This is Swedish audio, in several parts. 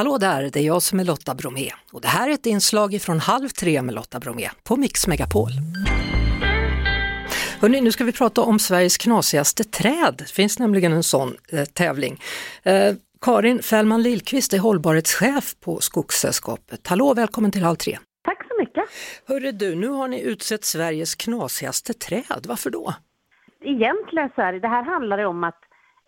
Hallå där, det är jag som är Lotta Bromé och det här är ett inslag från Halv tre med Lotta Bromé på Mix Megapol. Hörrni, nu ska vi prata om Sveriges knasigaste träd. Det finns nämligen en sån eh, tävling. Eh, Karin Fällman Lillqvist är hållbarhetschef på Skogssällskapet. Hallå, välkommen till Halv tre. Tack så mycket. Hörru du, nu har ni utsett Sveriges knasigaste träd. Varför då? Egentligen så är det, det här handlar det om att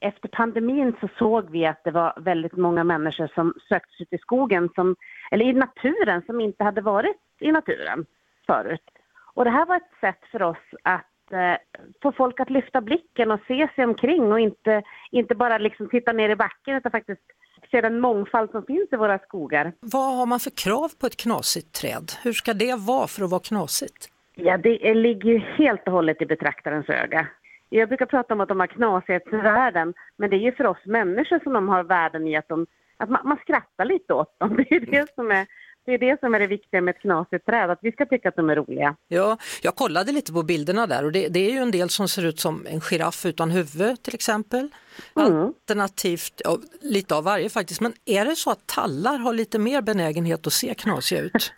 efter pandemin så såg vi att det var väldigt många människor som sökte sig till skogen, som, eller i naturen, som inte hade varit i naturen förut. Och det här var ett sätt för oss att eh, få folk att lyfta blicken och se sig omkring och inte, inte bara liksom titta ner i backen utan faktiskt se den mångfald som finns i våra skogar. Vad har man för krav på ett knasigt träd? Hur ska det vara för att vara knasigt? Ja, det ligger ju helt och hållet i betraktarens öga. Jag brukar prata om att de har knasighetsvärden, men det är ju för oss människor som de har värden i att, de, att man, man skrattar lite åt dem. Det är det som är det är det som är det viktiga med ett knasigt träd, att vi ska tycka att de är roliga. Ja, jag kollade lite på bilderna där och det, det är ju en del som ser ut som en giraff utan huvud till exempel. Mm. Alternativt ja, lite av varje faktiskt, men är det så att tallar har lite mer benägenhet att se knasiga ut?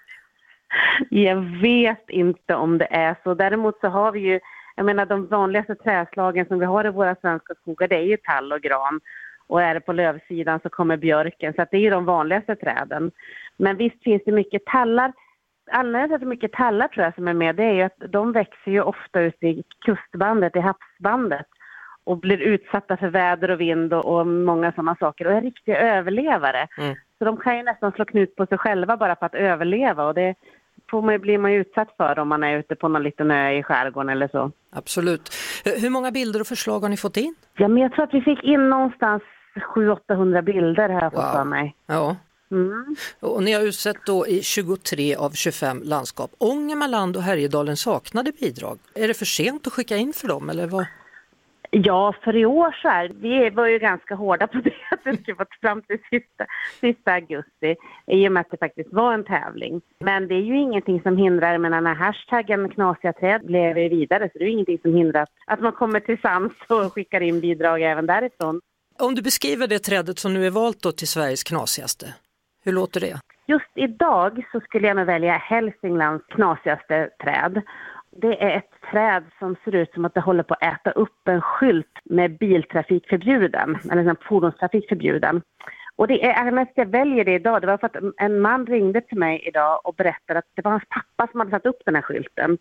jag vet inte om det är så. Däremot så har vi ju jag menar de vanligaste träslagen som vi har i våra svenska skogar det är ju tall och gran. Och är det på lövsidan så kommer björken, så det är ju de vanligaste träden. Men visst finns det mycket tallar. Anledningen till att det är mycket tallar tror jag som är med, det är ju att de växer ju ofta ute i kustbandet, i havsbandet och blir utsatta för väder och vind och, och många sådana saker och är riktiga överlevare. Mm. Så de kan ju nästan slå knut på sig själva bara för att överleva och det, får man, blir man ju utsatt för om man är ute på någon liten ö i skärgården eller så. Absolut. Hur många bilder och förslag har ni fått in? Ja, men jag tror att vi fick in någonstans 700-800 bilder här wow. för mig. Ja. Mm. Och ni har utsett då i 23 av 25 landskap. Ångermanland och Härjedalen saknade bidrag. Är det för sent att skicka in för dem eller vad? Ja, för i år så är vi var ju ganska hårda på det att det skulle vara fram till sista, sista augusti i och med att det faktiskt var en tävling. Men det är ju ingenting som hindrar, men när hashtaggen knasiga träd blev vidare så det är ju ingenting som hindrar att man kommer till sans och skickar in bidrag även därifrån. Om du beskriver det trädet som nu är valt då till Sveriges knasigaste, hur låter det? Just idag så skulle jag nog välja Hälsinglands knasigaste träd. Det är ett träd som ser ut som att det håller på att äta upp en skylt med biltrafik förbjuden, eller fordonstrafik förbjuden. Och det är anledningen att jag väljer det idag, det var för att en man ringde till mig idag och berättade att det var hans pappa som hade satt upp den här skylten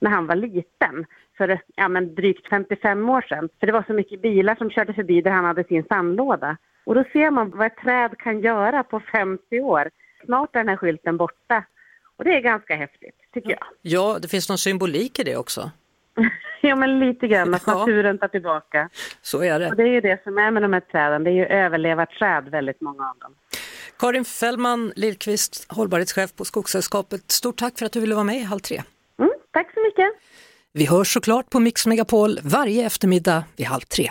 när han var liten, för ja, men drygt 55 år sedan. För det var så mycket bilar som körde förbi där han hade sin sandlåda. Och då ser man vad ett träd kan göra på 50 år. Snart är den här skylten borta. Och det är ganska häftigt, tycker jag. Ja, det finns någon symbolik i det också. ja, men lite grann, att ja. naturen tar tillbaka. Så är det. Och det är ju det som är med de här träden, det är ju överlevarträd, väldigt många av dem. Karin Fällman Lillqvist, hållbarhetschef på Skogssällskapet. Stort tack för att du ville vara med i Halv tre. Mm, tack så mycket. Vi hörs såklart på Mix Megapol varje eftermiddag vid halv tre.